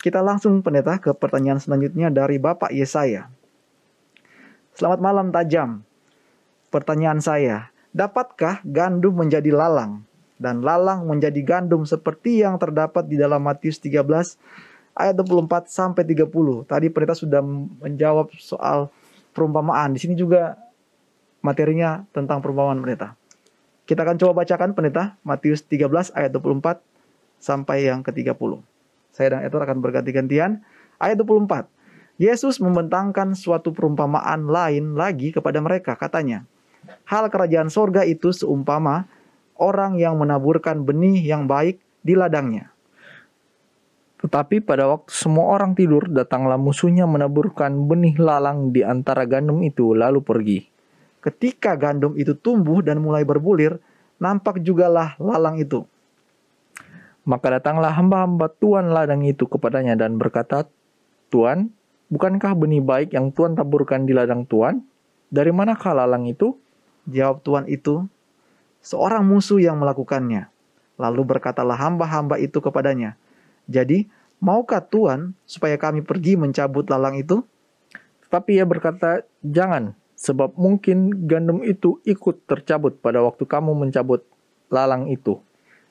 Kita langsung pendeta ke pertanyaan selanjutnya dari Bapak Yesaya. Selamat malam tajam. Pertanyaan saya, dapatkah gandum menjadi lalang dan lalang menjadi gandum seperti yang terdapat di dalam Matius 13 ayat 24 sampai 30. Tadi pendeta sudah menjawab soal perumpamaan. Di sini juga materinya tentang perumpamaan pendeta. Kita akan coba bacakan pendeta Matius 13 ayat 24 sampai yang ke-30. Saya dan Etor akan berganti-gantian. Ayat 24. Yesus membentangkan suatu perumpamaan lain lagi kepada mereka. Katanya, Hal kerajaan sorga itu seumpama orang yang menaburkan benih yang baik di ladangnya. Tetapi pada waktu semua orang tidur, datanglah musuhnya menaburkan benih lalang di antara gandum itu, lalu pergi. Ketika gandum itu tumbuh dan mulai berbulir, nampak jugalah lalang itu. Maka datanglah hamba-hamba Tuan ladang itu kepadanya dan berkata, Tuan, bukankah benih baik yang Tuan taburkan di ladang Tuan? Dari manakah lalang itu? Jawab Tuan itu, seorang musuh yang melakukannya. Lalu berkatalah hamba-hamba itu kepadanya, Jadi, maukah Tuan supaya kami pergi mencabut lalang itu? Tetapi ia berkata, Jangan, sebab mungkin gandum itu ikut tercabut pada waktu kamu mencabut lalang itu.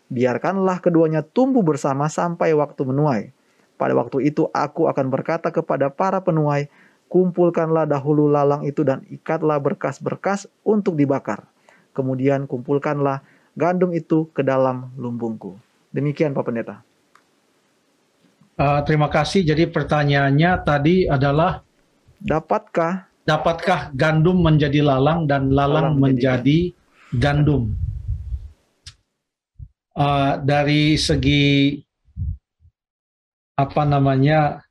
Biarkanlah keduanya tumbuh bersama sampai waktu menuai. Pada waktu itu aku akan berkata kepada para penuai, kumpulkanlah dahulu lalang itu dan ikatlah berkas-berkas untuk dibakar. Kemudian kumpulkanlah gandum itu ke dalam lumbungku. Demikian Pak Pendeta. Uh, terima kasih. Jadi pertanyaannya tadi adalah dapatkah dapatkah gandum menjadi lalang dan lalang, lalang menjadi, menjadi gandum? Uh, dari segi apa namanya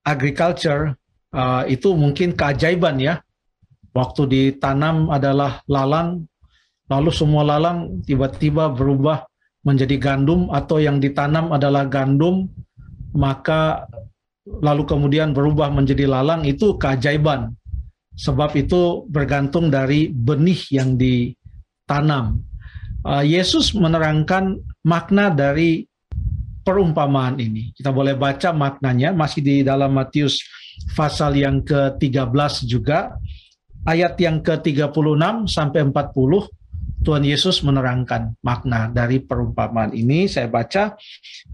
agriculture uh, itu mungkin keajaiban ya. Waktu ditanam adalah lalang, lalu semua lalang tiba-tiba berubah menjadi gandum atau yang ditanam adalah gandum, maka lalu kemudian berubah menjadi lalang itu keajaiban. Sebab itu bergantung dari benih yang ditanam. Uh, Yesus menerangkan makna dari perumpamaan ini. Kita boleh baca maknanya masih di dalam Matius pasal yang ke-13 juga ayat yang ke-36 sampai 40 Tuhan Yesus menerangkan makna dari perumpamaan ini. Saya baca,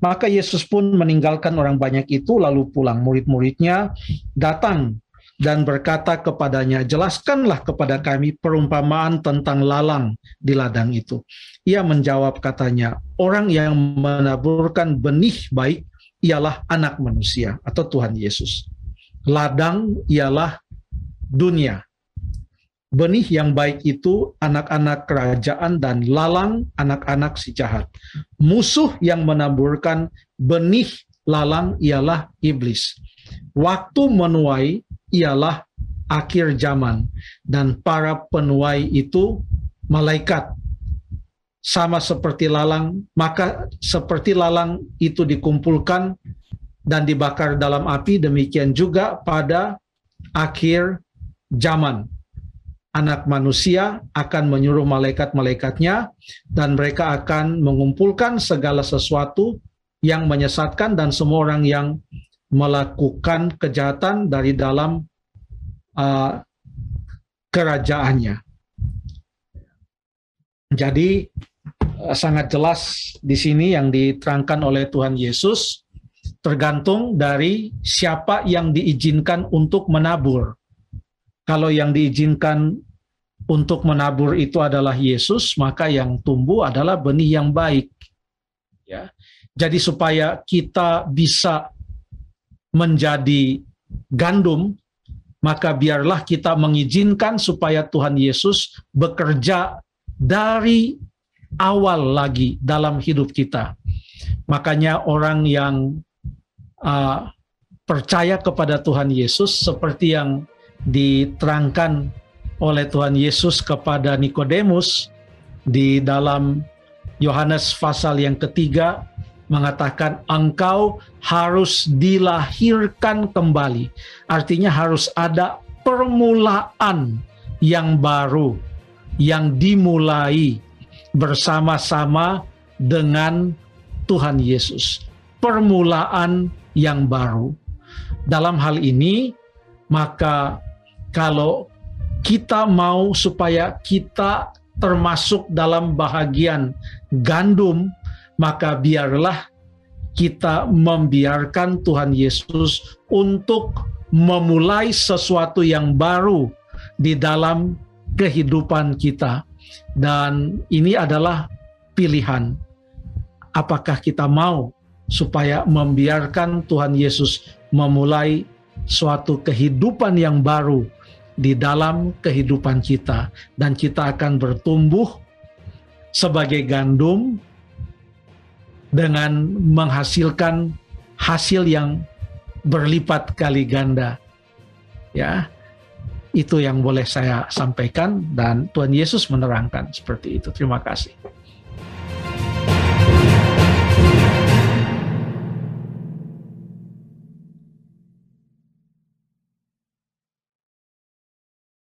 maka Yesus pun meninggalkan orang banyak itu lalu pulang. Murid-muridnya datang dan berkata kepadanya, "Jelaskanlah kepada kami perumpamaan tentang lalang di ladang itu." Ia menjawab katanya, "Orang yang menaburkan benih baik ialah anak manusia atau Tuhan Yesus. Ladang ialah dunia. Benih yang baik itu anak-anak kerajaan dan lalang anak-anak si jahat. Musuh yang menaburkan benih lalang ialah iblis. Waktu menuai ialah akhir zaman. Dan para penuai itu malaikat. Sama seperti lalang maka seperti lalang itu dikumpulkan dan dibakar dalam api demikian juga pada akhir zaman. Anak manusia akan menyuruh malaikat-malaikatnya dan mereka akan mengumpulkan segala sesuatu yang menyesatkan dan semua orang yang melakukan kejahatan dari dalam uh, kerajaannya. Jadi uh, sangat jelas di sini yang diterangkan oleh Tuhan Yesus tergantung dari siapa yang diizinkan untuk menabur. Kalau yang diizinkan untuk menabur itu adalah Yesus, maka yang tumbuh adalah benih yang baik. Ya. Jadi supaya kita bisa menjadi gandum, maka biarlah kita mengizinkan supaya Tuhan Yesus bekerja dari awal lagi dalam hidup kita. Makanya orang yang uh, percaya kepada Tuhan Yesus seperti yang diterangkan oleh Tuhan Yesus kepada Nikodemus di dalam Yohanes pasal yang ketiga mengatakan engkau harus dilahirkan kembali. Artinya harus ada permulaan yang baru yang dimulai bersama-sama dengan Tuhan Yesus. Permulaan yang baru. Dalam hal ini, maka kalau kita mau supaya kita termasuk dalam bahagian gandum, maka biarlah kita membiarkan Tuhan Yesus untuk memulai sesuatu yang baru di dalam kehidupan kita. Dan ini adalah pilihan. Apakah kita mau supaya membiarkan Tuhan Yesus memulai suatu kehidupan yang baru di dalam kehidupan kita dan kita akan bertumbuh sebagai gandum dengan menghasilkan hasil yang berlipat kali ganda. Ya. Itu yang boleh saya sampaikan dan Tuhan Yesus menerangkan seperti itu. Terima kasih.